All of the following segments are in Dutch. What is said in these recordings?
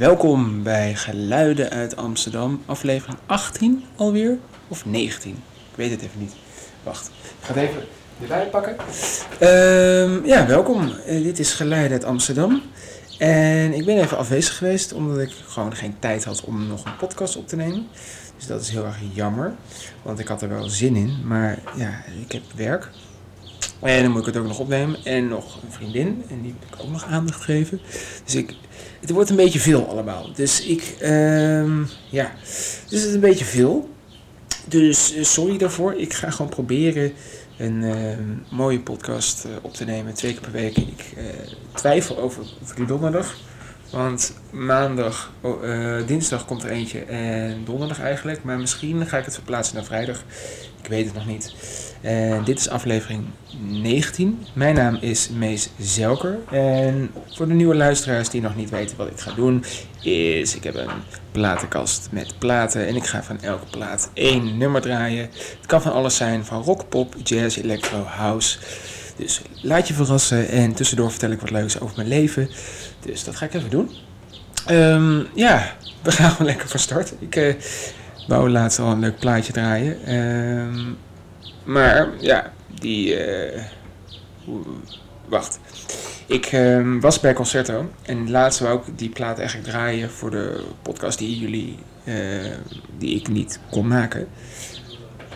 Welkom bij Geluiden uit Amsterdam, aflevering 18 alweer, of 19? Ik weet het even niet. Wacht, ik ga het even erbij pakken. Ehm, ja, welkom. Eh, dit is Geluiden uit Amsterdam. En ik ben even afwezig geweest, omdat ik gewoon geen tijd had om nog een podcast op te nemen. Dus dat is heel erg jammer, want ik had er wel zin in. Maar ja, ik heb werk. En dan moet ik het ook nog opnemen. En nog een vriendin. En die moet ik ook nog aandacht geven. Dus ik, het wordt een beetje veel allemaal. Dus ik, ehm, ja. Dus het is een beetje veel. Dus eh, sorry daarvoor. Ik ga gewoon proberen een ehm, mooie podcast eh, op te nemen. Twee keer per week. Ik eh, twijfel over, donderdag. Want maandag, oh, dinsdag komt er eentje en donderdag eigenlijk. Maar misschien ga ik het verplaatsen naar vrijdag. Ik weet het nog niet. En dit is aflevering 19. Mijn naam is Mees Zelker. En voor de nieuwe luisteraars die nog niet weten wat ik ga doen, is ik heb een platenkast met platen. En ik ga van elke plaat één nummer draaien. Het kan van alles zijn, van rock, pop, jazz, electro, house. Dus laat je verrassen en tussendoor vertel ik wat leuks over mijn leven. Dus dat ga ik even doen. Ehm, ja, we gaan gewoon lekker van start. Ik uh, wou laatst al een leuk plaatje draaien. Ehm, maar ja, die. Uh, wacht. Ik uh, was bij Concerto en laatst wou ik die plaat eigenlijk draaien voor de podcast die jullie, uh, die ik niet kon maken.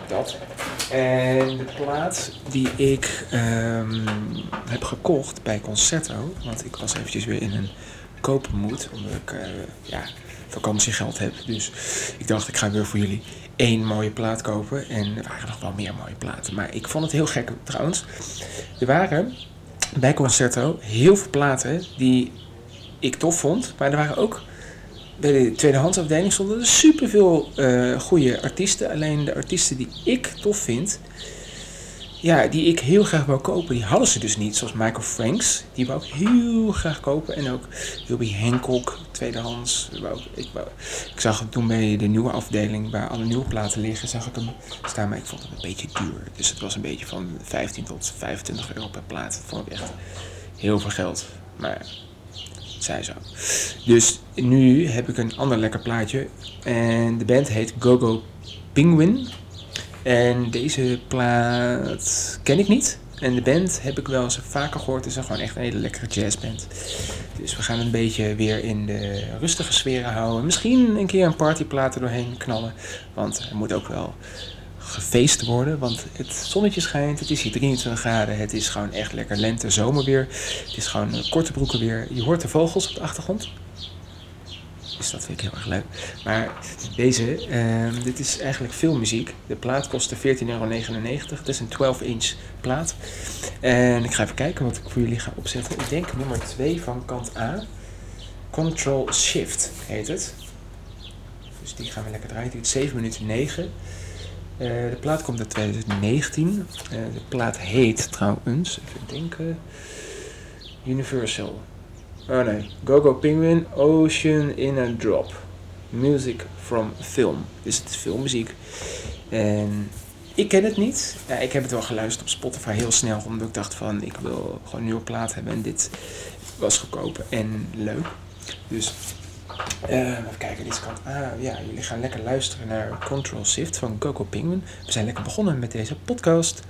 Dat. En de plaat die ik um, heb gekocht bij Concerto, want ik was eventjes weer in een koopmoed, omdat ik uh, ja, vakantiegeld heb. Dus ik dacht, ik ga weer voor jullie één mooie plaat kopen. En er waren nog wel meer mooie platen. Maar ik vond het heel gek trouwens. Er waren bij Concerto heel veel platen die ik tof vond. Maar er waren ook bij de tweedehandsafdeling stonden er superveel uh, goede artiesten. Alleen de artiesten die ik tof vind, ja, die ik heel graag wil kopen, die hadden ze dus niet. Zoals Michael Franks, die wou ik heel graag kopen. En ook Wilby Hancock, tweedehands. Wou ik, wou, ik zag hem toen bij de nieuwe afdeling, waar alle nieuwe platen liggen, zag ik hem staan. Maar ik vond het een beetje duur. Dus het was een beetje van 15 tot 25 euro per plaat. Dat vond ik echt heel veel geld. Maar zij zo. Dus nu heb ik een ander lekker plaatje. En de band heet Gogo Penguin. En deze plaat ken ik niet. En de band heb ik wel eens vaker gehoord. Het is gewoon echt een hele lekkere jazzband. Dus we gaan een beetje weer in de rustige sferen houden. Misschien een keer een partyplaat er doorheen knallen. Want er moet ook wel gefeest worden. Want het zonnetje schijnt, het is hier 23 graden. Het is gewoon echt lekker lente, zomerweer. Het is gewoon korte broeken weer. Je hoort de vogels op de achtergrond. Dus dat vind ik heel erg leuk. Maar deze, uh, dit is eigenlijk filmmuziek. De plaat kostte 14,99 euro. Het is een 12-inch plaat. En ik ga even kijken wat ik voor jullie ga opzetten. Ik denk nummer 2 van kant A. Control Shift heet het. Dus die gaan we lekker draaien. Die duurt 7 minuten 9. Uh, de plaat komt uit 2019. Uh, de plaat heet trouwens, even denken, Universal. Oh nee, Gogo Penguin, Ocean in a Drop. Music from Film. Dus het is filmmuziek. En ik ken het niet. Ja, ik heb het wel geluisterd op Spotify heel snel, omdat ik dacht van ik wil gewoon een nieuwe plaat hebben. En dit was goedkoop en leuk. Dus uh, even kijken, deze kant. Ah ja, jullie gaan lekker luisteren naar Control Shift van Coco Penguin. We zijn lekker begonnen met deze podcast.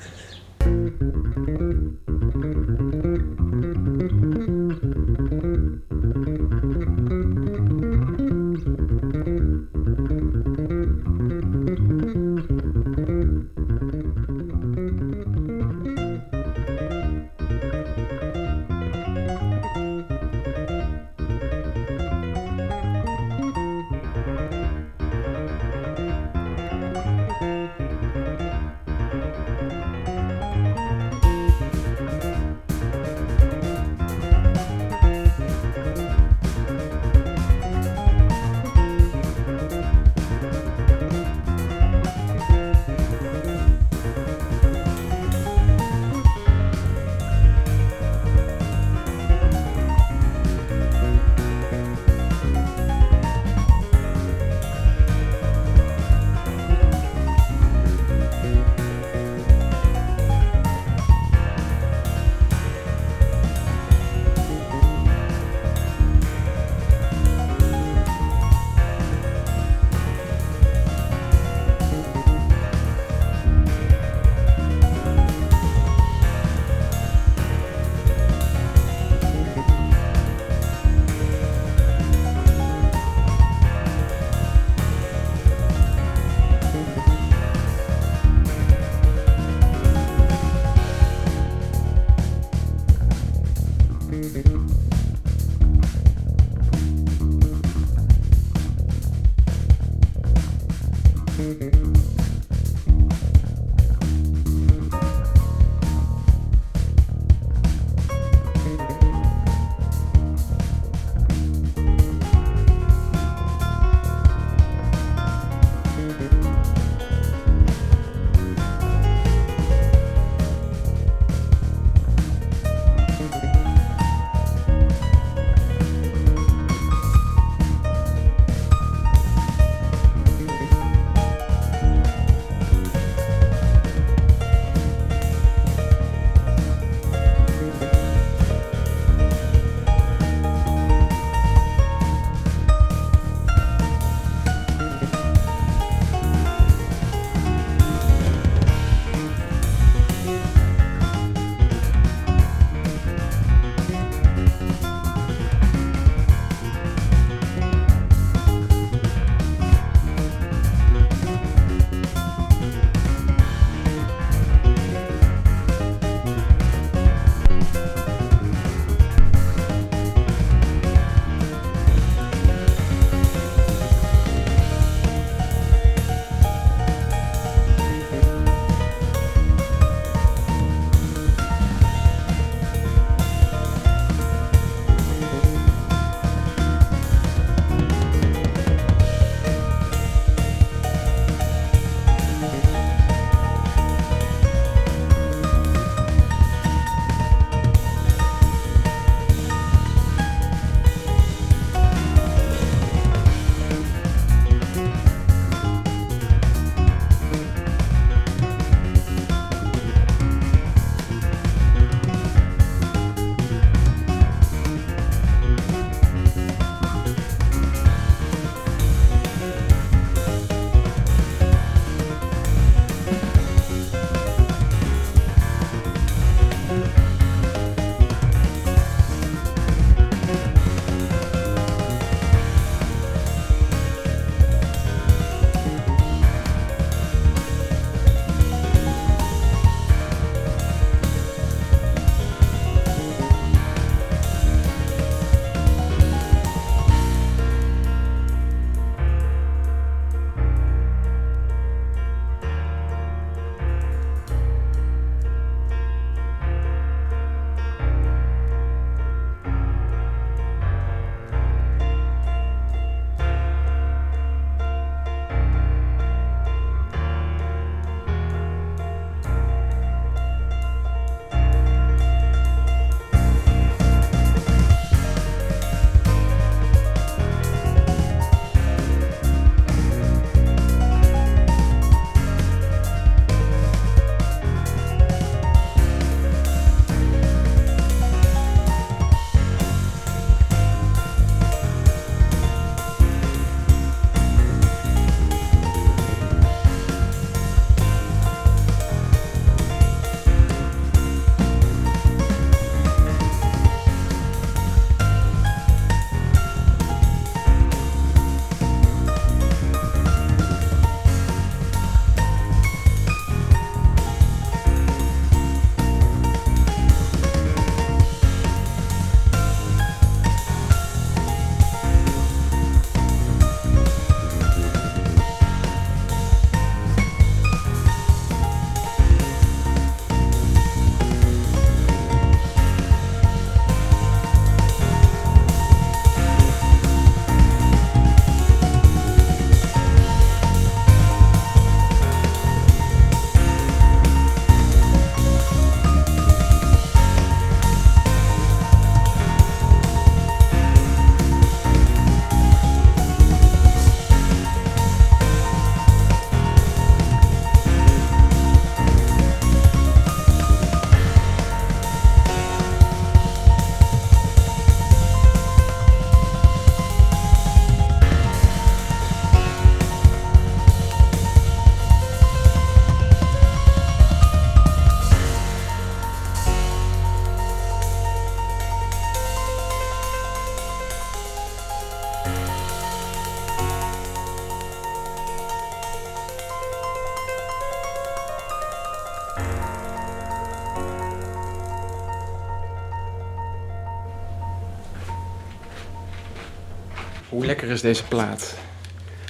Hoe lekker is deze plaat?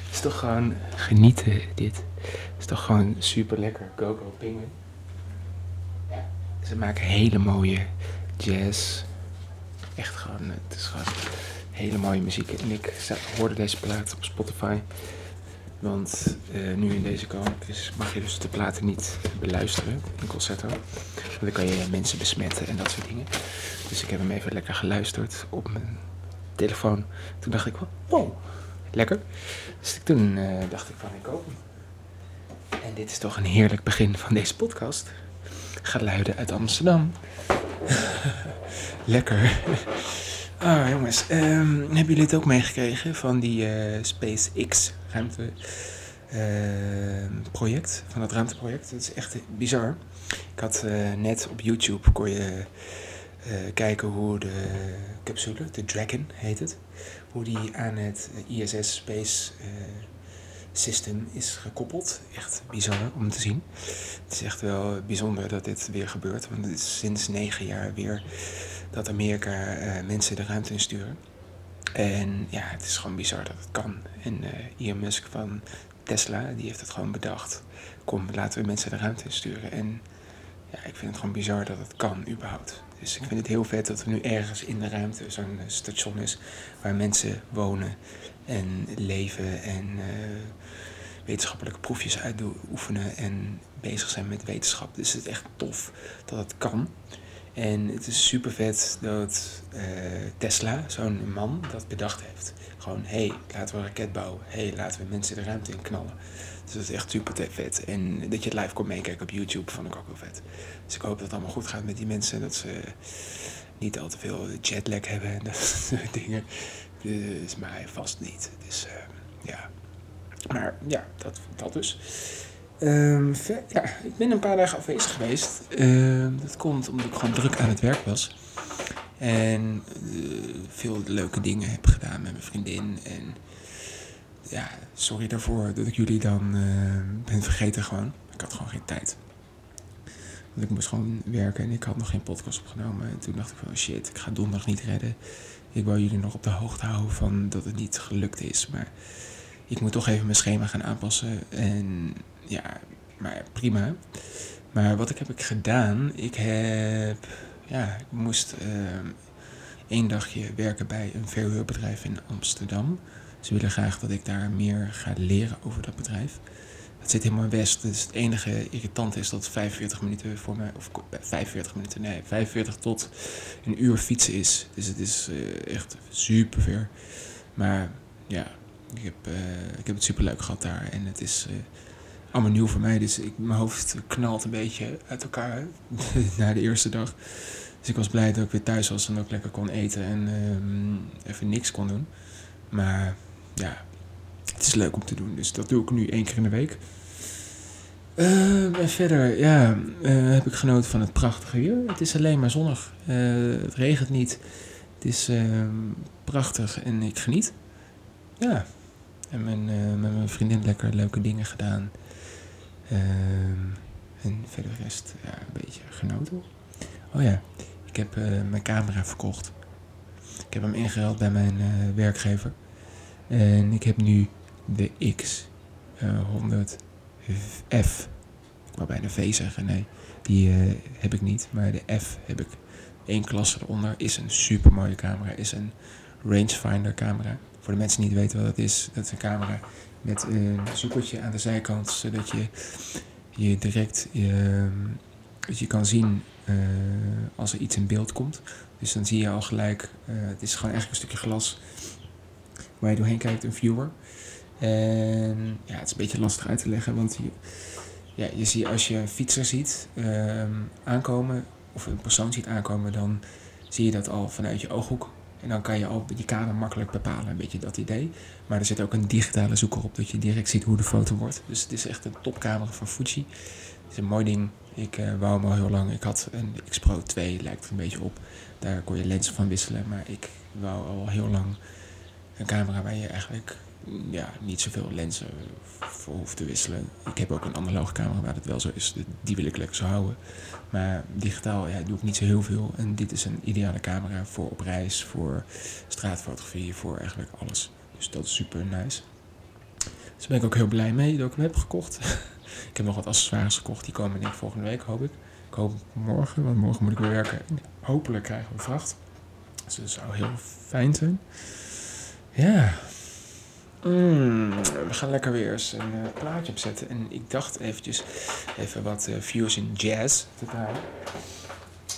Het is toch gewoon genieten, dit. Het is toch gewoon super lekker. Go Penguin. Ze maken hele mooie jazz. Echt gewoon, het is gewoon hele mooie muziek. En ik hoorde deze plaat op Spotify. Want uh, nu in deze dus mag je dus de platen niet beluisteren in concerto. Want dan kan je mensen besmetten en dat soort dingen. Dus ik heb hem even lekker geluisterd op mijn telefoon. Toen dacht ik, wow, lekker. Dus toen uh, dacht ik van, ik koop. En dit is toch een heerlijk begin van deze podcast. Geluiden uit Amsterdam. lekker. Ah, jongens. Um, hebben jullie het ook meegekregen van die uh, SpaceX ruimte uh, project? Van dat ruimteproject. Dat is echt bizar. Ik had uh, net op YouTube kon je kijken hoe de capsule, de Dragon heet het, hoe die aan het ISS Space System is gekoppeld. Echt bizar om te zien. Het is echt wel bijzonder dat dit weer gebeurt, want het is sinds negen jaar weer dat Amerika uh, mensen de ruimte insturen. En ja, het is gewoon bizar dat het kan. En uh, Elon Musk van Tesla, die heeft het gewoon bedacht. Kom, laten we mensen de ruimte insturen. En ja, ik vind het gewoon bizar dat het kan, überhaupt. Dus ik vind het heel vet dat er nu ergens in de ruimte zo'n station is waar mensen wonen en leven en uh, wetenschappelijke proefjes uitoefenen en bezig zijn met wetenschap. Dus het is echt tof dat het kan. En het is super vet dat uh, Tesla, zo'n man, dat bedacht heeft. Gewoon, hé, hey, laten we een raket bouwen. Hé, hey, laten we mensen de ruimte in knallen. Dus dat is echt super vet. En dat je het live kon meekijken op YouTube vond ik ook wel vet. Dus ik hoop dat het allemaal goed gaat met die mensen. Dat ze niet al te veel jetlag hebben en dat soort dingen. Dus mij vast niet. Dus uh, ja. Maar ja, dat, dat dus. Um, ja, ik ben een paar dagen afwezig geweest. Uh, dat komt omdat ik gewoon druk aan het werk was. En uh, veel leuke dingen heb gedaan met mijn vriendin. En ja, sorry daarvoor dat ik jullie dan uh, ben vergeten gewoon. Ik had gewoon geen tijd. Want ik moest gewoon werken en ik had nog geen podcast opgenomen. En toen dacht ik van oh shit, ik ga donderdag niet redden. Ik wou jullie nog op de hoogte houden van dat het niet gelukt is. Maar ik moet toch even mijn schema gaan aanpassen. En ja, maar prima. Maar wat ik heb ik gedaan? Ik heb, ja, ik moest uh, één dagje werken bij een verhuurbedrijf in Amsterdam. Ze willen graag dat ik daar meer ga leren over dat bedrijf. Het zit helemaal West, dus het enige irritant is dat het 45 minuten voor mij, of 45 minuten, nee, 45 tot een uur fietsen is. Dus het is uh, echt super ver. Maar ja, ik heb, uh, ik heb het super leuk gehad daar en het is... Allemaal nieuw voor mij. Dus ik, mijn hoofd knalt een beetje uit elkaar na de eerste dag. Dus ik was blij dat ik weer thuis was en ook lekker kon eten en um, even niks kon doen. Maar ja, het is leuk om te doen. Dus dat doe ik nu één keer in de week. Uh, en verder, ja, uh, heb ik genoten van het prachtige weer. Het is alleen maar zonnig. Uh, het regent niet. Het is ehm, prachtig en ik geniet. Ja, en mijn, met mijn vriendin lekker leuke dingen gedaan. Um, en verder de rest ja, een beetje genoten. Oh ja, ik heb uh, mijn camera verkocht. Ik heb hem ingehaald bij mijn uh, werkgever. En ik heb nu de X100F. Uh, ik wou bijna V zeggen, nee. Die uh, heb ik niet, maar de F heb ik. Eén klasse eronder is een super mooie camera. Is een rangefinder camera. Voor de mensen die niet weten wat dat is, dat is een camera met een zoekertje aan de zijkant, zodat je je direct uh, je kan zien uh, als er iets in beeld komt. Dus dan zie je al gelijk, uh, het is gewoon eigenlijk een stukje glas waar je doorheen kijkt, een viewer. En ja, het is een beetje lastig uit te leggen, want je, ja, je ziet als je een fietser ziet uh, aankomen, of een persoon ziet aankomen, dan zie je dat al vanuit je ooghoek. En dan kan je al die kader makkelijk bepalen, een beetje dat idee. Maar er zit ook een digitale zoeker op, dat je direct ziet hoe de foto wordt. Dus het is echt een topcamera van Fuji. Het is een mooi ding. Ik uh, wou hem al heel lang. Ik had een X Pro 2, lijkt er een beetje op. Daar kon je lenzen van wisselen. Maar ik wou al heel lang een camera waar je eigenlijk ja, niet zoveel lenzen voor hoeft te wisselen. Ik heb ook een analoge camera waar het wel zo is. Die wil ik lekker zo houden. Maar digitaal ja, doe ik niet zo heel veel. En dit is een ideale camera voor op reis, voor straatfotografie, voor eigenlijk alles. Dus dat is super nice. Dus daar ben ik ook heel blij mee dat ik hem heb gekocht. ik heb nog wat accessoires gekocht. Die komen denk volgende week, hoop ik. Ik hoop morgen, want morgen moet ik weer werken. En hopelijk krijgen we vracht. Dus dat zou heel fijn zijn. Ja. Mm, we gaan lekker weer eens een uh, plaatje opzetten. En ik dacht eventjes even wat uh, fusion jazz te draaien.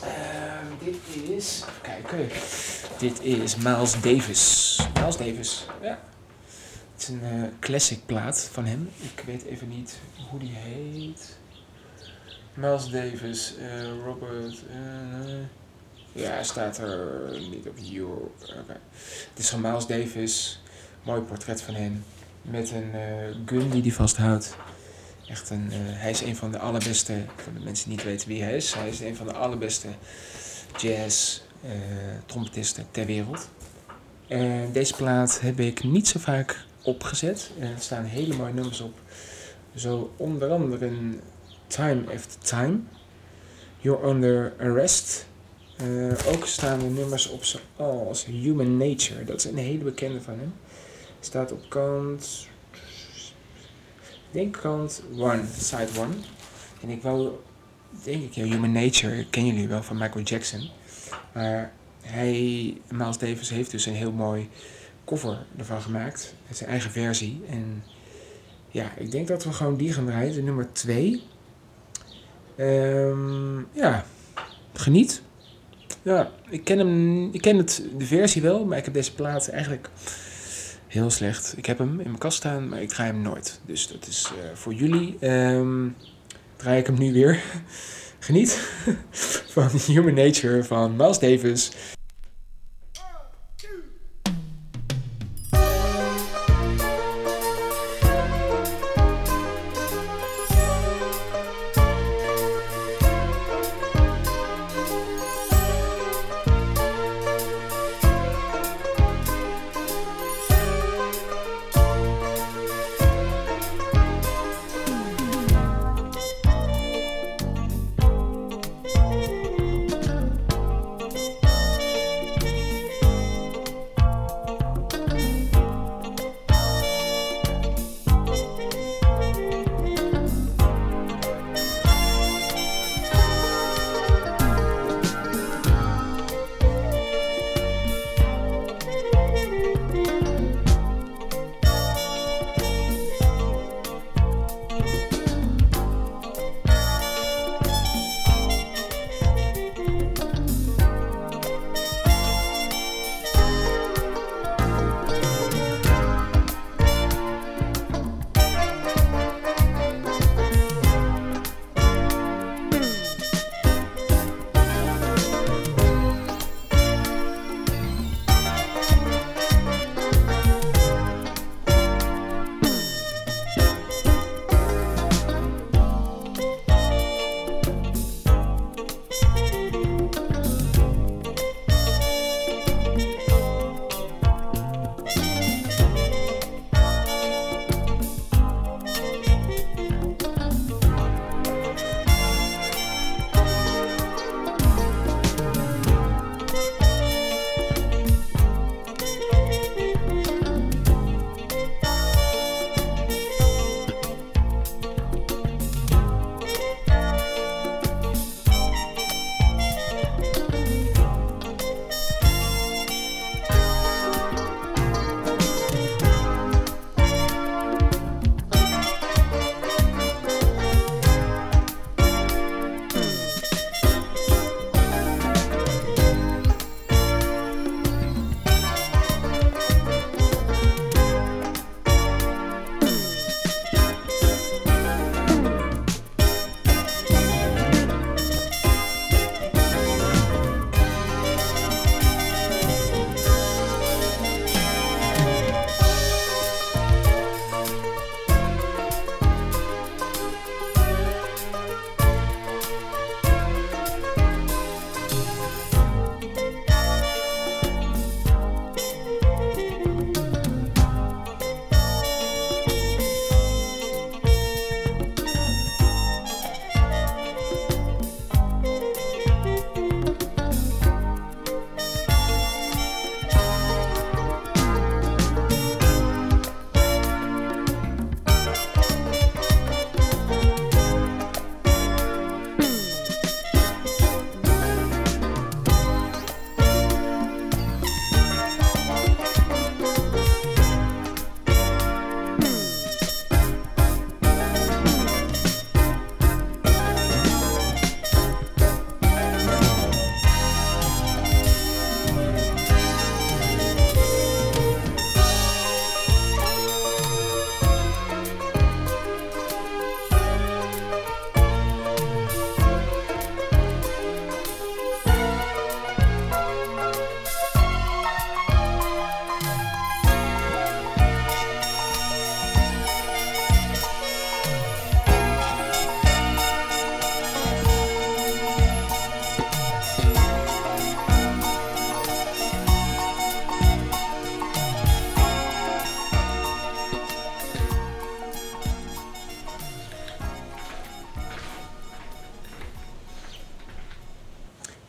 Uh, dit is, kijken, dit is Miles Davis. Miles Davis, ja. Het is een uh, classic plaat van hem. Ik weet even niet hoe die heet. Miles Davis, Robert. ja, staat er niet op Euro. Okay. Het is van Miles Davis. Mooi portret van hem. Met een gun die hij vasthoudt. Echt een, hij is een van de allerbeste, voor de mensen die niet weten wie hij is, hij is een van de allerbeste jazz uh, trompetisten ter wereld. Deze plaat heb ik niet zo vaak opgezet. Er staan hele mooie nummers op. Zo onder andere Time After Time. You're Under Arrest. Ook staan er nummers op zoals Human Nature. Dat is een hele bekende van hem. Staat op kant... Ik denk kant 1, side 1. En ik wou, denk ik, Human Nature kennen jullie wel van Michael Jackson. Maar hij, Miles Davis, heeft dus een heel mooi cover ervan gemaakt. Zijn eigen versie. En ja, ik denk dat we gewoon die gaan draaien. De nummer 2. Um, ja, geniet. Ja, ik ken, hem, ik ken het, de versie wel, maar ik heb deze plaat eigenlijk heel slecht. Ik heb hem in mijn kast staan, maar ik draai hem nooit. Dus dat is uh, voor jullie. Um, draai ik hem nu weer. Geniet van Human Nature van Miles Davis.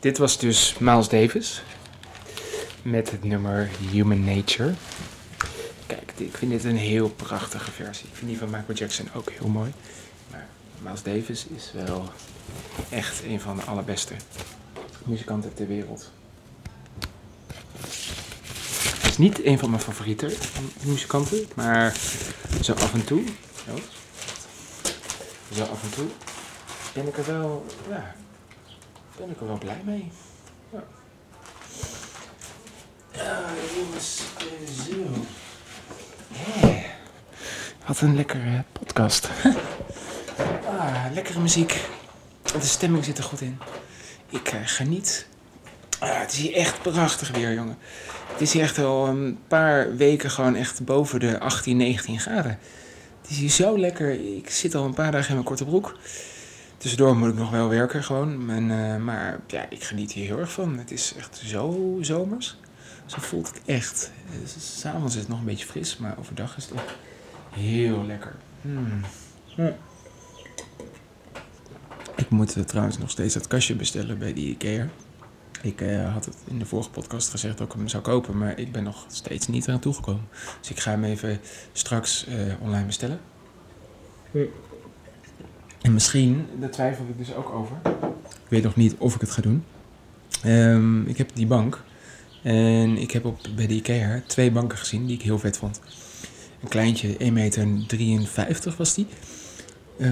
Dit was dus Miles Davis met het nummer Human Nature. Kijk, ik vind dit een heel prachtige versie. Ik vind die van Michael Jackson ook heel mooi. Maar Miles Davis is wel echt een van de allerbeste muzikanten ter wereld. Hij is niet een van mijn favoriete muzikanten, maar zo af en toe. Oh, zo af en toe ben ik er wel, ja, ben ik er wel blij mee. Ja, jongens, zo. Hey. Wat een lekkere podcast. ah, lekkere muziek. De stemming zit er goed in. Ik uh, geniet. Ah, het is hier echt prachtig weer, jongen. Het is hier echt al een paar weken gewoon echt boven de 18, 19 graden. Het is hier zo lekker. Ik zit al een paar dagen in mijn korte broek. Tussendoor moet ik nog wel werken gewoon. En, uh, maar ja, ik geniet hier heel erg van. Het is echt zo zomers. Zo voelt het echt. S'avonds is het nog een beetje fris, maar overdag is het echt heel lekker. Mm. Mm. Ik moet uh, trouwens nog steeds dat kastje bestellen bij die IKEA. Ik uh, had het in de vorige podcast gezegd dat ik hem zou kopen, maar ik ben nog steeds niet eraan toegekomen. Dus ik ga hem even straks online bestellen. En misschien, daar twijfel ik dus ook over. Ik weet nog niet of ik het ga doen. Um, ik heb die bank. En ik heb op, bij de IKEA twee banken gezien die ik heel vet vond. Een kleintje, 1,53 meter was die. Uh,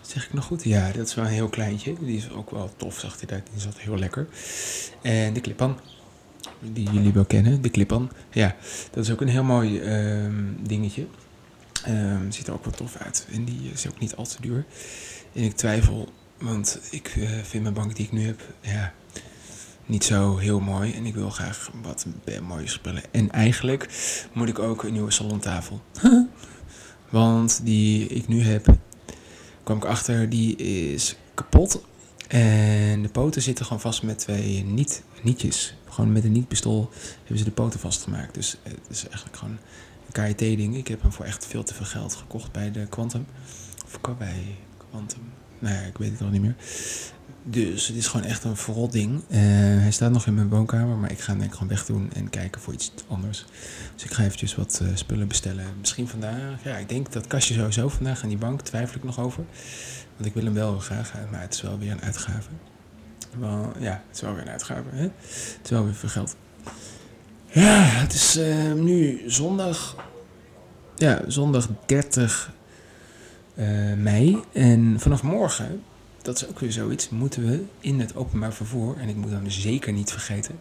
zeg ik nog goed? Ja, dat is wel een heel kleintje. Die is ook wel tof, zag hij uit. Die zat heel lekker. En de Clipan, die jullie wel kennen, de Clipan. Ja, dat is ook een heel mooi uh, dingetje. Um, ziet er ook wel tof uit. En die is ook niet al te duur. En ik twijfel, want ik uh, vind mijn bank die ik nu heb, ja, niet zo heel mooi. En ik wil graag wat mooie spullen. En eigenlijk moet ik ook een nieuwe salontafel. Want die ik nu heb, kwam ik achter, die is kapot. En de poten zitten gewoon vast met twee niet, nietjes. Gewoon met een niet-pistool hebben ze de poten vastgemaakt. Dus het is eigenlijk gewoon een KIT-ding. Ik heb hem voor echt veel te veel geld gekocht bij de Quantum. Of bij Quantum. Nou ik weet het al niet meer. Dus het is gewoon echt een verrot ding. Uh, hij staat nog in mijn woonkamer, maar ik ga hem denk ik gewoon wegdoen en kijken voor iets anders. Dus ik ga eventjes wat uh, spullen bestellen. Misschien vandaag. Ja, ik denk dat kastje sowieso vandaag aan die bank. Twijfel ik nog over. Want ik wil hem wel graag, maar het is wel weer een uitgave. Wel, ja, het is wel weer een uitgave. Hè? Het is wel weer veel geld. Ja, het is uh, nu zondag. Ja, zondag 30 mei. En vanaf morgen dat is ook weer zoiets, moeten we in het openbaar vervoer, en ik moet dan zeker niet vergeten,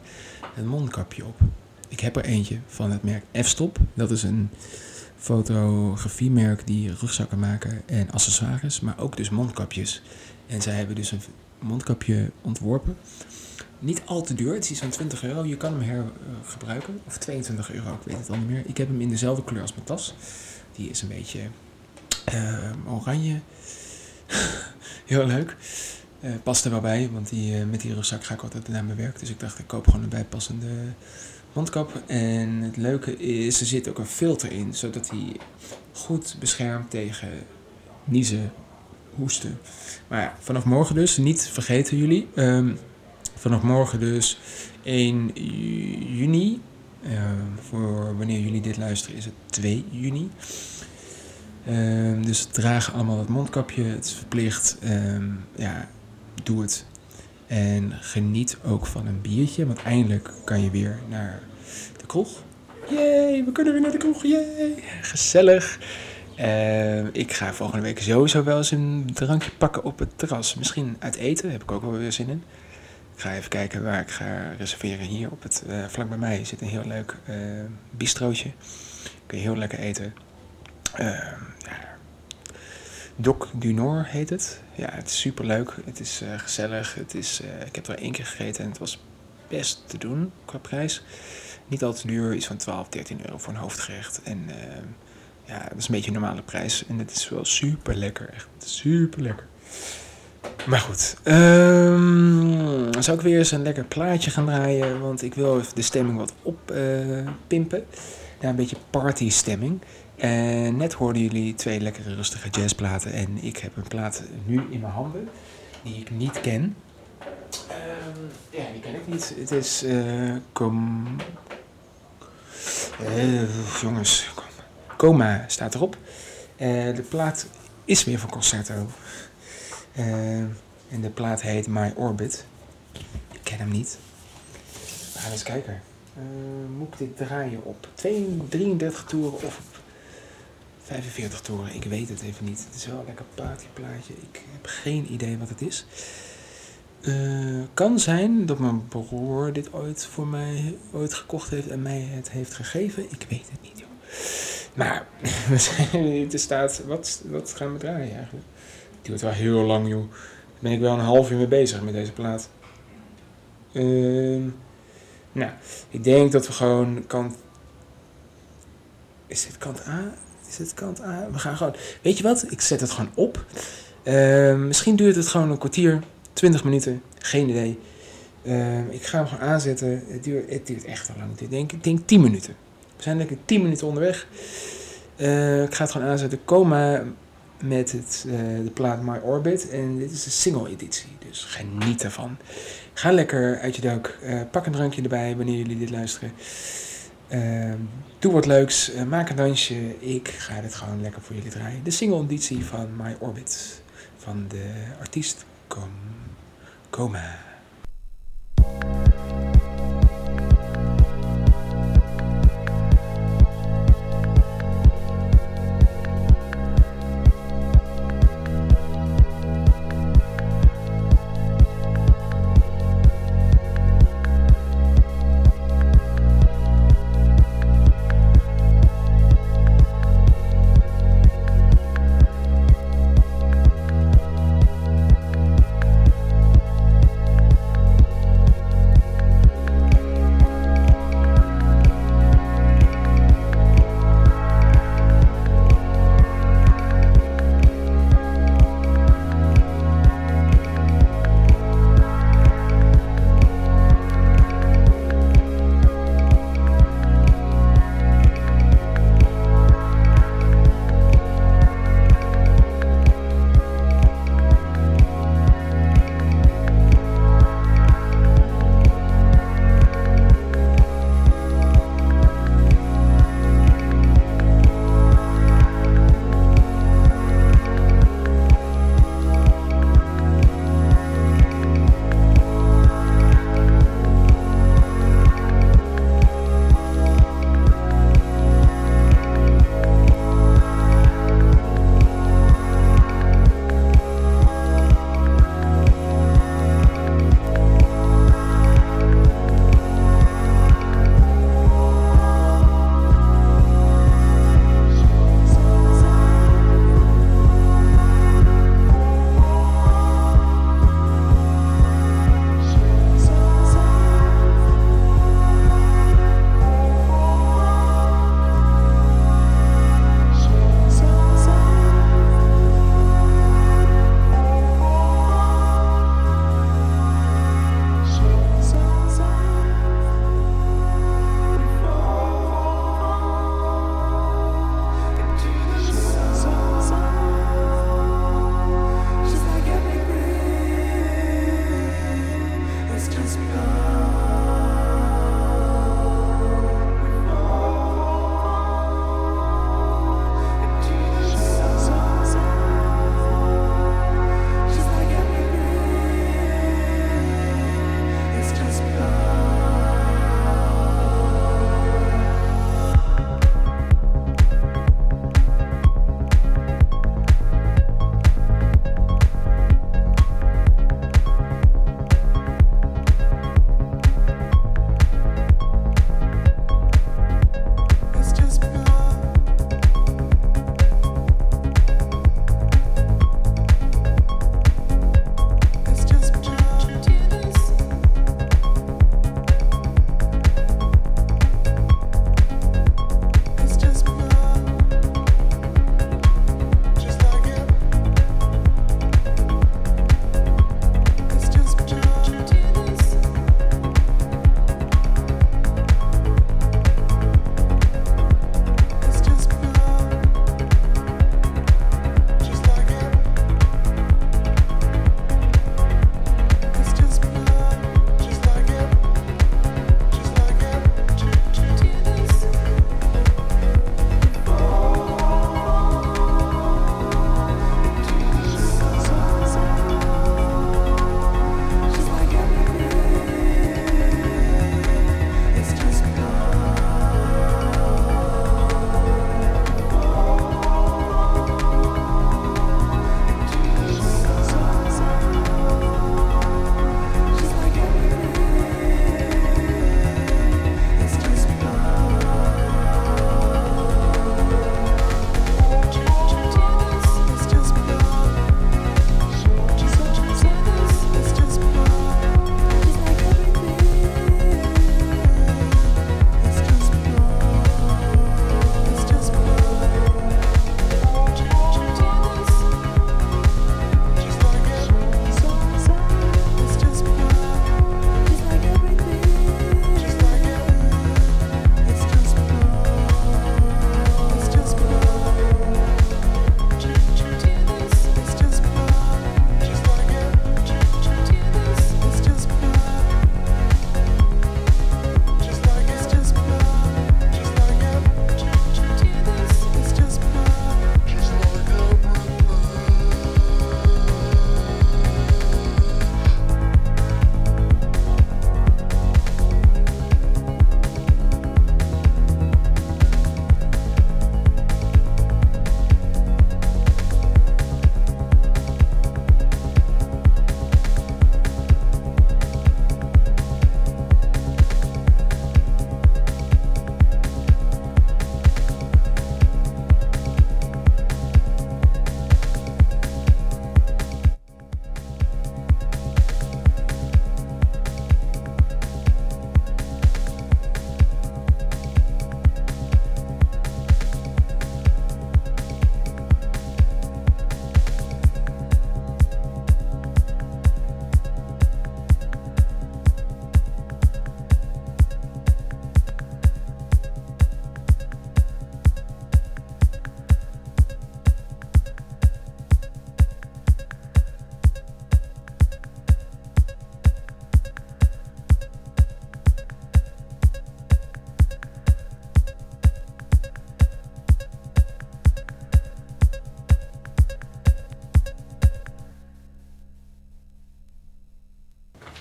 een mondkapje op. Ik heb er eentje van het merk F-Stop. Dat is een fotografiemerk die rugzakken maken en accessoires, maar ook dus mondkapjes. En zij hebben dus een mondkapje ontworpen. Niet al te duur, het is van 20 euro. Je kan hem hergebruiken. Of 22 euro, ik weet het al niet meer. Ik heb hem in dezelfde kleur als mijn tas. Die is een beetje uh, oranje heel leuk. Uh, past er wel bij, want die, uh, met die rugzak ga ik altijd naar mijn werk. Dus ik dacht, ik koop gewoon een bijpassende mondkap. En het leuke is, er zit ook een filter in, zodat hij goed beschermt tegen niezen, hoesten. Maar ja, vanaf morgen dus, niet vergeten jullie. Um, vanaf morgen dus 1 juni. Uh, voor wanneer jullie dit luisteren is het 2 juni. Um, dus draag allemaal het mondkapje, het is verplicht. Ja, doe het. En geniet ook van een biertje, want eindelijk kan je weer naar de kroeg. Yay, we kunnen weer naar de kroeg, yay! Gezellig. Uh, ik ga volgende week sowieso wel eens een drankje pakken op het terras. Misschien uit eten, heb ik ook wel weer zin in. Ik ga even kijken waar ik ga reserveren. Hier op het, uh, vlak bij mij zit een heel leuk uh, bistrootje. Kun je heel lekker eten. Uh, Doc du Nord heet het. Ja, het is super leuk. Het is gezellig. Het is, ik heb er één keer gegeten en het was best te doen qua prijs. Niet al te duur, iets van 12, 13 euro voor een hoofdgerecht. En uh, ja, dat is een beetje een normale prijs. En het is wel super lekker. Echt super lekker. Maar goed, um, zou ik weer eens een lekker plaatje gaan draaien. Want ik wil even de stemming wat oppimpen. ja, een beetje party stemming. En net hoorden jullie twee lekkere rustige jazzplaten. En ik heb een plaat nu in mijn handen die ik niet ken. Ehm, ja, die ken ik niet. Het is... eh com... Eh, jongens, kom. Coma staat erop. Eh, de plaat is weer van Concerto. Eh, en de plaat heet My Orbit. Ik ken hem niet. We gaan eens kijken. Eh, moet ik dit draaien op 32, 33 toeren of op 45 toeren? Ik weet het even niet. Het is wel een lekker plaatje, plaatje. Ik heb geen idee wat het is. Kan zijn dat mijn broer dit ooit voor mij ooit gekocht heeft en mij het heeft gegeven. Ik weet het niet, joh. Maar we zijn, er staat, wat, wat gaan we draaien eigenlijk? Het duurt wel heel lang, joh. Daar ben ik wel een half uur mee bezig met deze plaat. Ehm, nou, ik denk dat we gewoon kant. Is dit kant A? Is dit kant A? We gaan gewoon. Weet je wat? Ik zet het gewoon op. Ehm, misschien duurt het gewoon een kwartier, 20 minuten. Geen idee. Ehm, ik ga hem gewoon aanzetten. Het duurt, het duurt echt wel lang. Ik denk, ik denk 10 minuten. We zijn lekker 10 minuten onderweg. Eh, ik ga het gewoon aanzetten. Coma met het, eh, de plaat My Orbit. En dit is de single editie. Dus geniet ervan. Ga lekker uit je duik. Eh, pak een drankje erbij wanneer jullie dit luisteren. Ehm, doe wat leuks. maak een dansje. Ik ga dit gewoon lekker voor jullie draaien. De single editie van My Orbit. Van de artiest Com Coma.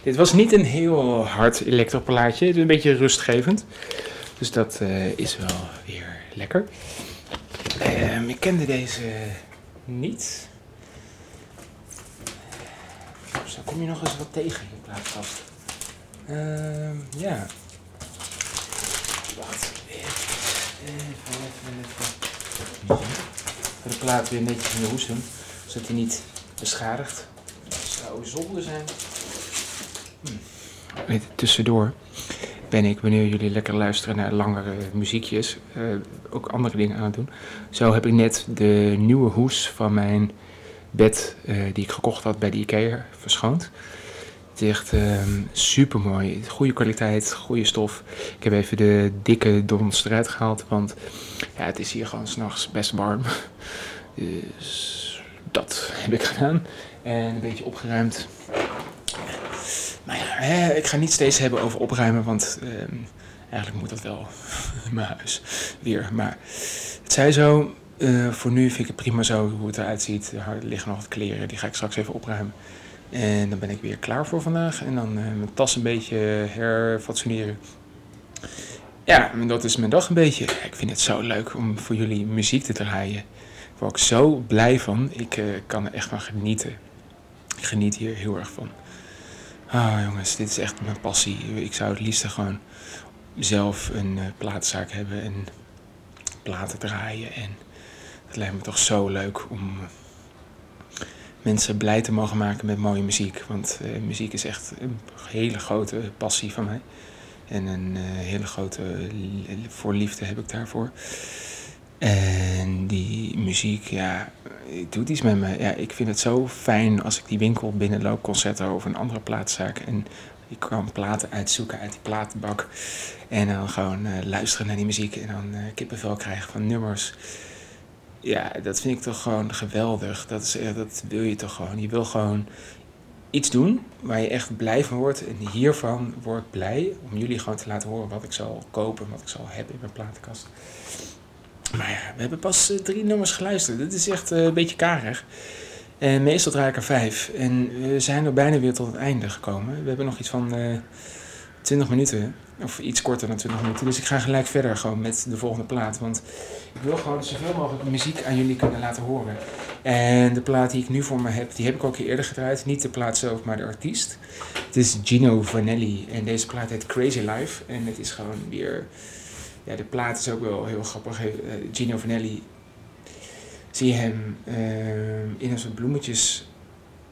Dit was niet een heel hard elektroplaatje. Het is een beetje rustgevend. Dus dat uh, is wel weer lekker. Uh, ik kende deze niet. Zo kom je nog eens wat tegen in plaats vast. Uh, ja. Wacht. Even, even, even. even. de plaat weer netjes in de hoes doen. Zodat hij niet beschadigd. Dat zou zonde zijn. Tussendoor ben ik, wanneer jullie lekker luisteren naar langere muziekjes, uh, ook andere dingen aan het doen. Zo heb ik net de nieuwe hoes van mijn bed uh, die ik gekocht had bij de IKEA verschoond. Het is echt ehm, super mooi. Goede kwaliteit, goede stof. Ik heb even de dikke dons eruit gehaald, want ja, het is hier gewoon s'nachts best warm. Dus dat heb ik gedaan. En een beetje opgeruimd. Maar ja, hè, ik ga niet steeds hebben over opruimen, want ehm, eigenlijk moet dat wel in mijn huis weer. Maar het zij zo, uh, voor nu vind ik het prima zo hoe het eruit ziet. Er liggen nog wat kleren, die ga ik straks even opruimen. En dan ben ik weer klaar voor vandaag. En dan uh, mijn tas een beetje herfatsoeneren. Ja, dat is mijn dag een beetje. Ik vind het zo leuk om voor jullie muziek te draaien. Daar word ik zo blij van. Ik uh, kan er echt van genieten. Ik geniet hier heel erg van. Ah jongens, dit is echt mijn passie. Ik zou het liefst gewoon zelf een uh, platenzaak hebben en platen draaien. En het lijkt me toch zo leuk om mensen blij te mogen maken met mooie muziek. Want uh, muziek is echt een hele grote passie van mij. En een hele grote voorliefde heb ik daarvoor. En die muziek, ja, het doet iets met me. Ja, ik vind het zo fijn als ik die winkel binnenloop, concerten of een andere plaatszaak. En ik kan platen uitzoeken uit die platenbak. En dan gewoon uh, luisteren naar die muziek en dan uh, kippenvel krijgen van nummers. Ja, dat vind ik toch gewoon geweldig. Dat, is, dat wil je toch gewoon. Je wil gewoon iets doen waar je echt blij van wordt. En hiervan word ik blij om jullie gewoon te laten horen wat ik zal kopen, wat ik zal hebben in mijn platenkast. Maar ja, we hebben pas uh, drie nummers geluisterd. Dit is echt uh, een beetje karig. En meestal draai ik er vijf. En we zijn er bijna weer tot het einde gekomen. We hebben nog iets van uh, eh, 20 minuten. Of iets korter dan 20 minuten. Dus ik ga gelijk verder gewoon met de volgende plaat. Want ik wil gewoon zoveel mogelijk muziek aan jullie kunnen laten horen. En de plaat die ik nu voor me heb, die heb ik ook eerder gedraaid. Niet de plaat zelf, maar de artiest. Het is Gino Vanelli. En deze plaat heet Crazy Life. En het is gewoon weer ja, de plaat is ook wel heel grappig. Uh, Gino Vanelli, zie je hem uh, in een soort bloemetjes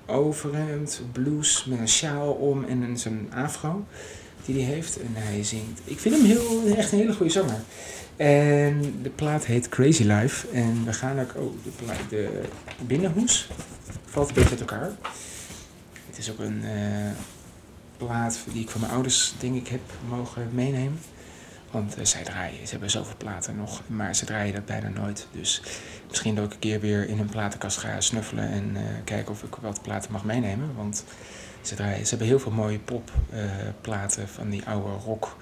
overhemd, blues met een sjaal om en een, zo'n afro die hij heeft. En hij zingt. Ik vind hem heel, echt een hele goede zanger. En de plaat heet Crazy Life. En we gaan ook. Oh, de, de binnenhoes valt een beetje uit elkaar. Het is ook een uh, plaat die ik van mijn ouders, denk ik, heb mogen meenemen. Want uh, zij draaien, ze hebben zoveel platen nog, maar ze draaien dat bijna nooit. Dus misschien dat ik een keer weer in een platenkast ga snuffelen en uh, kijken of ik wat platen mag meenemen. Want ze, draaien, ze hebben heel veel mooie popplaten uh, van die oude rock,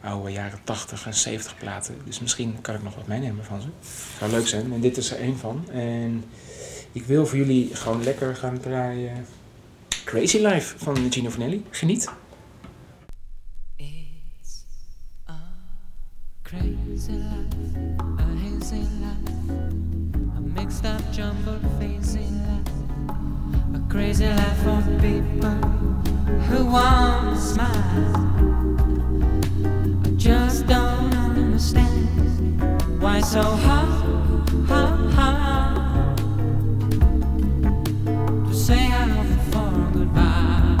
oude jaren 80 en 70 platen. Dus misschien kan ik nog wat meenemen van ze. Zou leuk zijn. En dit is er één van. En ik wil voor jullie gewoon lekker gaan draaien. Crazy Life van Gino Vanelli. Geniet. Crazy life, a hazy life, a mixed up, jumbled, hazy life. A crazy life for people who want to smile. I just don't understand why so hard, hard, hard to say for goodbye.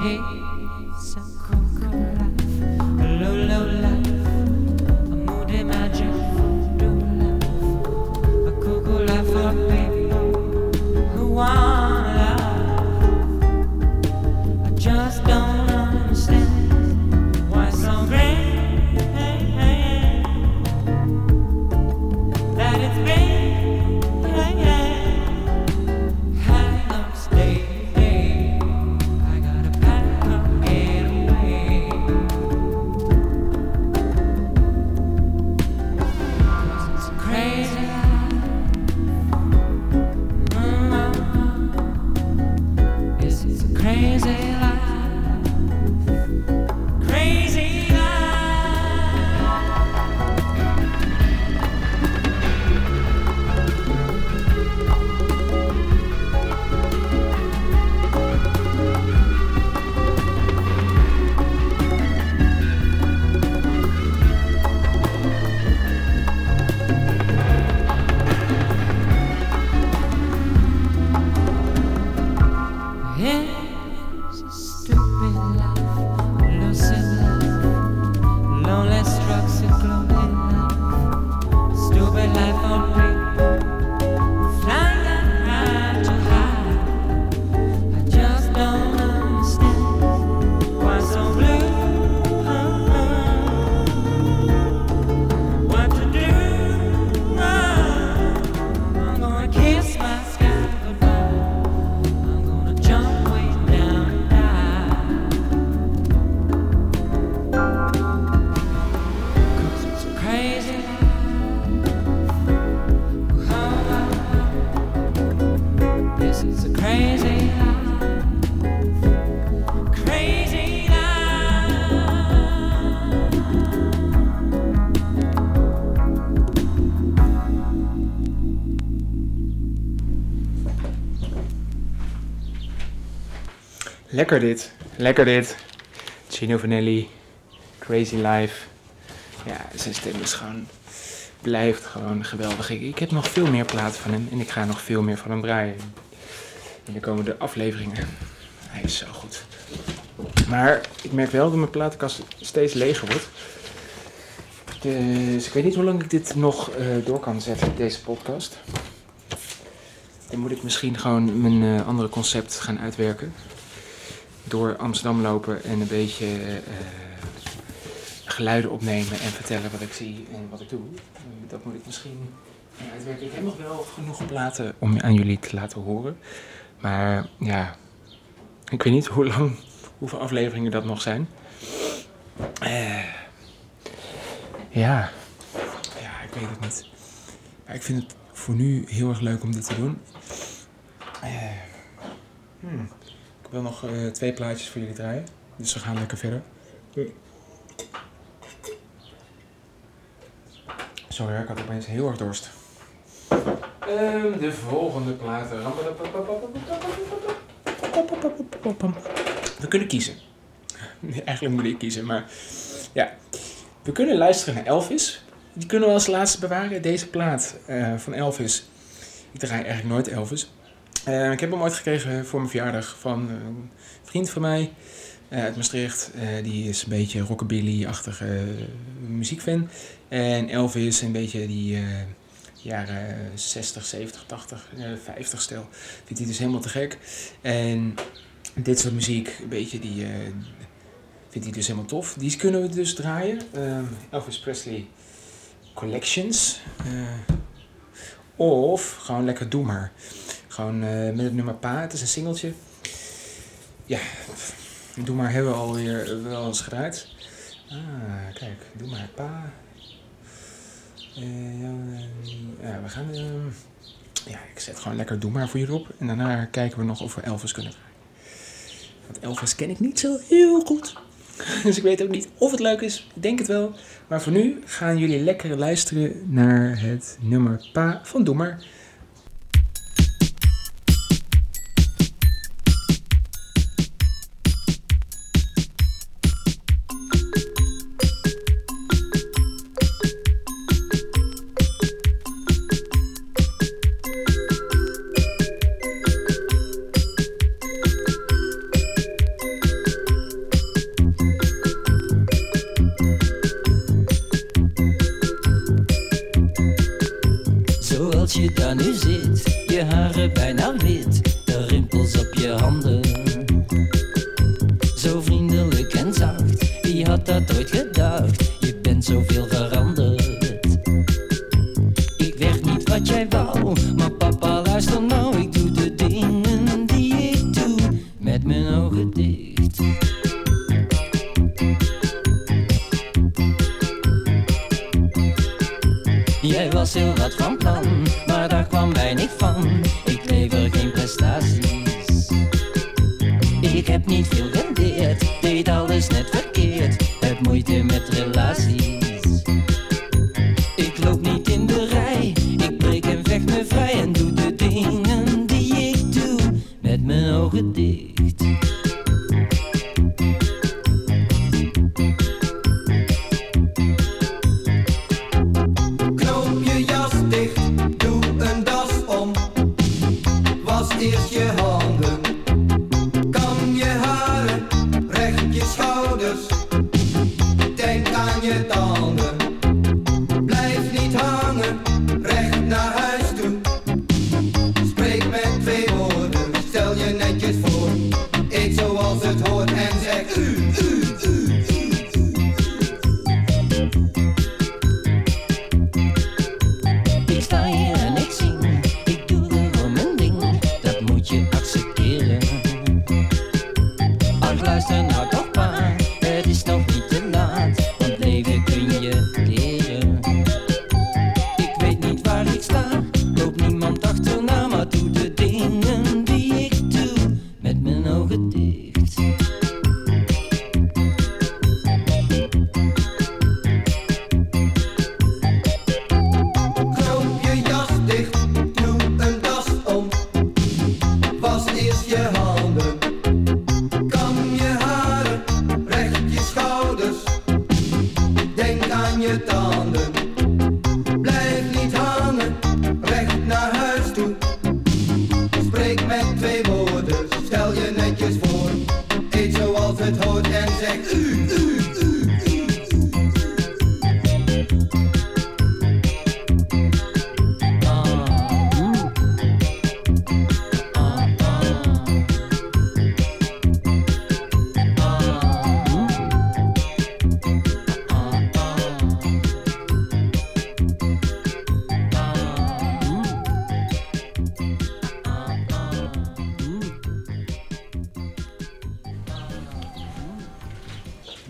Hey. Lekker dit. Lekker dit. Gino Vanelli. Crazy Life. Ja, zijn stem is gewoon... Blijft gewoon geweldig. Ik, heb nog veel meer platen van hem. En ik ga nog veel meer van hem draaien. In de komende afleveringen. Hij is zo goed. Maar ik merk wel dat mijn platenkast steeds leger wordt. Dus ik weet niet hoe lang ik dit nog eh, door kan zetten, deze podcast. Dan moet ik misschien gewoon mijn eh, andere concept gaan uitwerken. Door Amsterdam lopen en een beetje eh, geluiden opnemen en vertellen wat ik zie en wat ik doe. Dat moet ik misschien uitwerken. Ik heb nog wel genoeg platen om aan jullie te laten horen. Maar ja, ik weet niet hoe lang, hoeveel afleveringen dat nog zijn. Eh, ja. ja, ik weet het niet. Maar ik vind het voor nu heel erg leuk om dit te doen. Eh, hmm. Ik wil nog uh, twee plaatjes voor jullie draaien. Dus we gaan lekker verder. Sorry, ik had opeens heel erg dorst. Um, de volgende platen. We kunnen kiezen. Eigenlijk moet ik kiezen, maar ja. We kunnen luisteren naar Elvis. Die kunnen we als laatste bewaren. Deze plaat van Elvis. Ik draai eigenlijk nooit Elvis. Uh, ik heb hem ooit gekregen voor mijn verjaardag van een vriend van mij uh, uit Maastricht. die is een beetje rockabilly-achtige muziekfan. En Elvis een beetje die jaren 60, 70, 80, 50 stel. Vindt hij dus helemaal te gek. En dit soort muziek, een beetje die, vindt hij dus helemaal tof. Die kunnen we dus draaien. Elvis Presley Collections. Of gewoon lekker Doe Maar. Gewoon met het nummer Pa. Het is een singeltje. Ja, Doe Maar hebben we alweer wel eens gedraaid. Ah, kijk. Doe Maar Pa. ja, ja, we gaan... ja, ik zet gewoon lekker Doe Maar voor je op. En daarna kijken we nog of we Elvis kunnen draaien. Want Elvis ken ik niet zo heel goed. Dus ik weet ook niet of het leuk is. Ik denk het wel. Maar voor nu gaan jullie lekker luisteren naar het nummer Pa van Doe maar.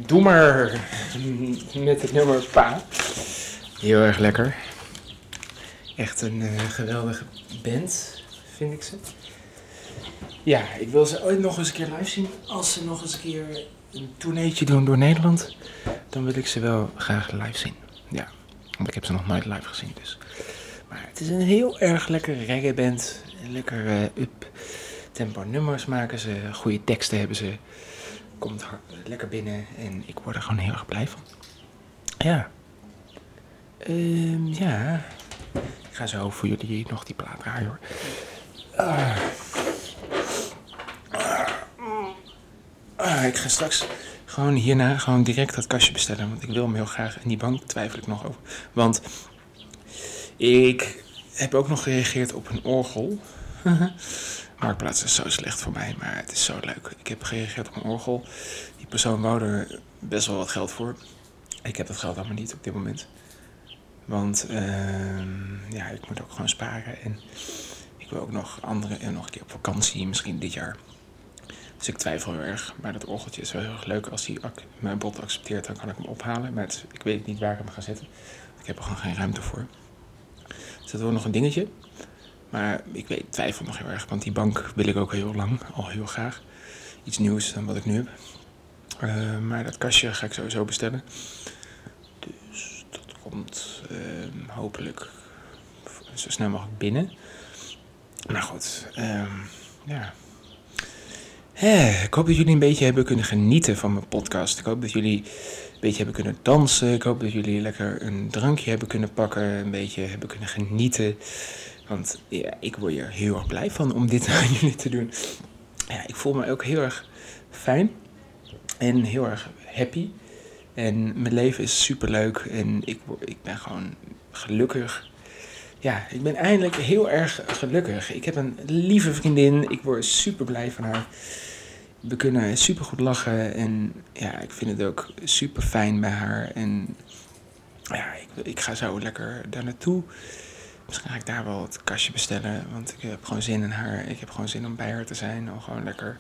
Doe maar met het nummer Pa. Heel erg lekker. Echt een eh, geweldige band, vind ik ze. Ja, ik wil ze ooit nog eens een keer live zien. Als ze nog eens een keer een tourneetje doen door Nederland, dan wil ik ze wel graag live zien. Ja, want ik heb ze nog nooit live gezien dus. Maar het is een heel erg lekker reggae band. Lekker uh, up tempo nummers maken ze. Goede teksten hebben ze. Komt lekker binnen en ik word er gewoon heel erg blij van. Ja. Ehm ja. Ik ga zo voor jullie nog die plaat draaien hoor. Ah. Ah, ik ga straks gewoon hierna gewoon direct dat kastje bestellen. Want ik wil hem heel graag. En die bank twijfel ik nog over. Want ik heb ook nog gereageerd op een orgel. Marktplaats is zo slecht voor mij, maar het is zo leuk. Ik heb gereageerd op een orgel. Die persoon wou er best wel wat geld voor. Ik heb dat geld allemaal niet op dit moment. Want ehm, ja, ik moet ook gewoon sparen. En ik wil ook nog andere en nog een keer op vakantie, misschien dit jaar. Dus ik twijfel heel erg. Maar dat orgeltje is wel heel erg leuk. Als hij mijn bod accepteert, dan kan ik hem ophalen. Maar ik weet niet waar ik hem ga zetten. Ik heb er gewoon geen ruimte voor. Dus dat wordt nog een dingetje. Maar ik weet, twijfel nog heel erg. Want die bank wil ik ook heel lang. Al heel graag. Iets nieuws dan wat ik nu heb. Uh, maar dat kastje ga ik sowieso bestellen. Uh, hopelijk zo snel mogelijk binnen. Maar goed, uh, ja. Ik hoop dat jullie een beetje hebben kunnen genieten van mijn podcast. Ik hoop dat jullie een beetje hebben kunnen dansen. Ik hoop dat jullie lekker een drankje hebben kunnen pakken. Een beetje hebben kunnen genieten. Want ja, ik word hier heel erg blij van om dit aan jullie te doen. Ja, ik voel me ook heel erg fijn. En heel erg happy. En mijn leven is super leuk. En ik, ik ben gewoon gelukkig. Ja, ik ben eindelijk heel erg gelukkig. Ik heb een lieve vriendin. Ik word super blij van haar. We kunnen super goed lachen. En ja, ik vind het ook super fijn bij haar. En ja, ik, ik ga zo lekker daar naartoe. Misschien ga ik daar wel het kastje bestellen. Want ik heb gewoon zin in haar. Ik heb gewoon zin om bij haar te zijn. Om gewoon lekker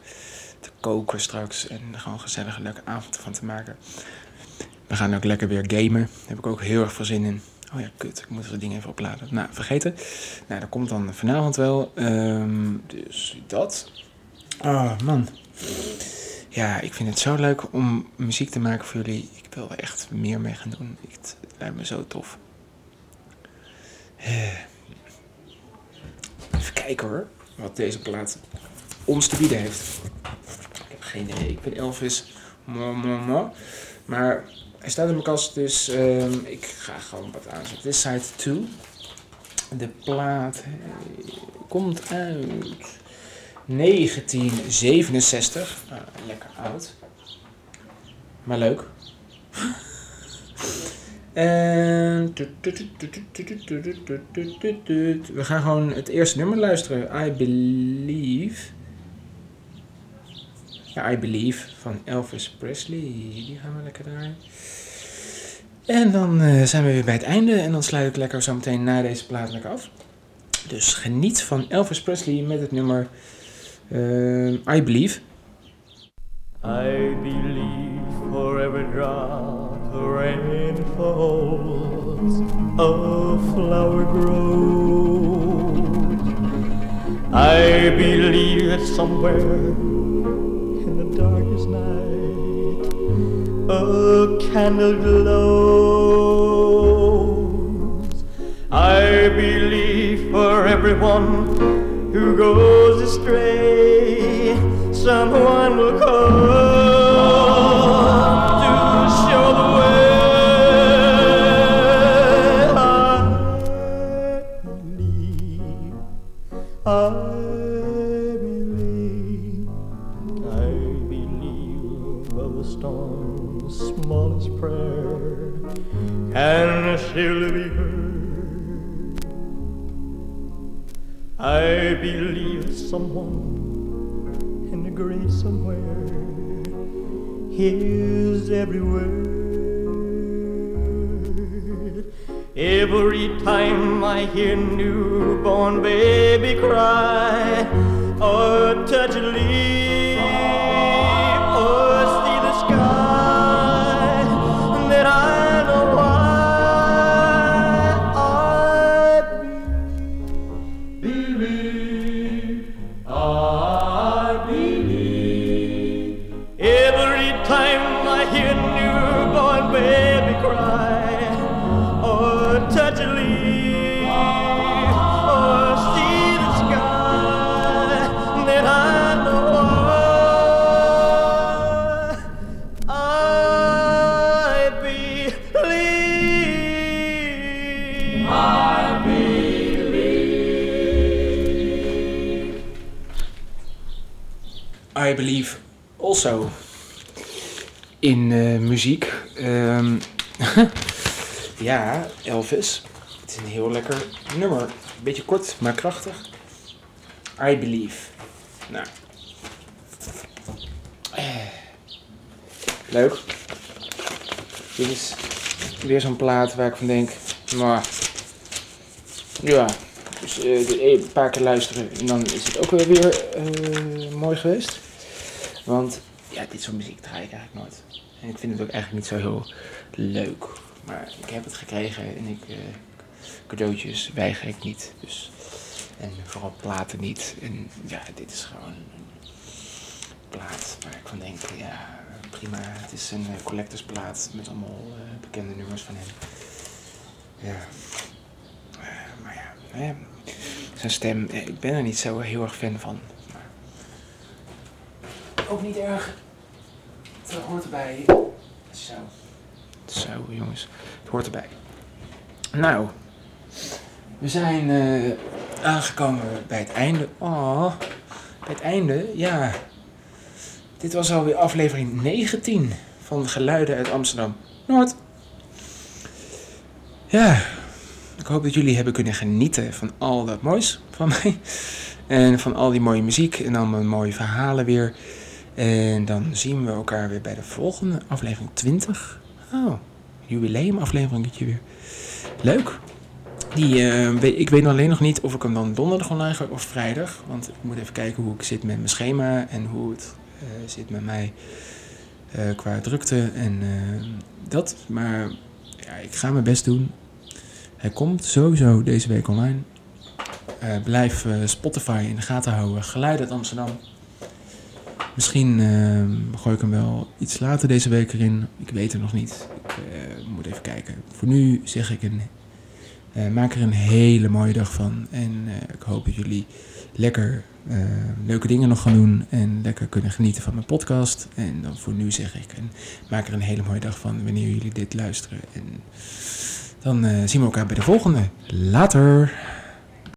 te koken straks. En gewoon een leuke avond van te maken. We gaan ook lekker weer gamen. Daar heb ik ook heel erg veel zin in. Oh ja, kut. Ik moet er ding even opladen. Nou, vergeten. Nou, dat komt dan vanavond wel. Um, dus dat. Oh, man. Ja, ik vind het zo leuk om muziek te maken voor jullie. Ik wil er echt meer mee gaan doen. Het lijkt me zo tof. Even kijken hoor, wat deze plaat ons te bieden heeft. Ik heb geen idee. Ik ben Elvis. Maar hij staat in mijn kast, dus um, ik ga gewoon wat aanzetten. Dit is side 2. De plaat komt uit 1967. Ah, lekker oud. Maar leuk. We gaan gewoon het eerste nummer luisteren. I Believe. I Believe van Elvis Presley. Die gaan we lekker draaien. En dan uh, zijn we weer bij het einde. En dan sluit ik lekker zo meteen na deze plaat lekker af. Dus geniet van Elvis Presley met het nummer uh, I Believe. I believe for every drop rain falls, a flower grows. I believe that somewhere a candle glows. I believe for everyone who goes astray, someone will come someone in the grave somewhere hears every word. Every time I hear newborn baby cry, or touch a leaf, muziek. Ehm, ja, Elvis. Het is een heel lekker nummer. Beetje kort, maar krachtig. I believe. Nou. Leuk. Dit is weer zo'n plaat waar ik van denk, maar ja, dus eh, de- een paar keer luisteren en dan is het ook wel weer eh, mooi geweest. Want ja, dit soort muziek draai ik eigenlijk nooit. En ik vind het ook eigenlijk niet zo heel leuk. Maar ik heb het gekregen en ik, eh, cadeautjes weiger ik niet. Dus, en vooral platen niet. En ja, dit is gewoon een plaat waar ik van denk, ja, prima. Het is een eh, collectorsplaat met allemaal eh, bekende nummers van hem. Ja. Maar ja, eh, zijn stem, ik ben er niet zo heel erg fan van. Maar ook niet erg. Het hoort erbij. Zo. Zo, jongens. Het hoort erbij. Nou, we zijn eh, aangekomen bij het einde. Oh, bij het einde, ja. Dit was alweer aflevering 19 van Geluiden uit Amsterdam Noord. Ja, ik hoop dat jullie hebben kunnen genieten van al dat moois van mij. En van al die mooie muziek en allemaal mooie verhalen weer. En dan zien we elkaar weer bij de volgende aflevering 20. Oh, jubileumafleveringetje weer. Leuk. Die, eh, ik weet alleen nog niet of ik hem dan donderdag online ga of vrijdag. Want ik moet even kijken hoe ik zit met mijn schema en hoe het eh, zit met mij eh, qua drukte en dat. Maar ja, ik ga mijn best doen. Hij komt sowieso deze week online. Blijf Spotify in de gaten houden. Geluid uit Amsterdam. Misschien eh, gooi ik hem wel iets later deze week erin. Ik weet het nog niet. Ik eh, moet even kijken. Voor nu zeg ik een, eh, maak er een hele mooie dag van. En ik hoop dat jullie lekker leuke dingen nog gaan doen. En lekker kunnen genieten van mijn podcast. En dan voor nu zeg ik, en maak er een hele mooie dag van wanneer jullie dit luisteren. En dan zien we elkaar bij de volgende. Later!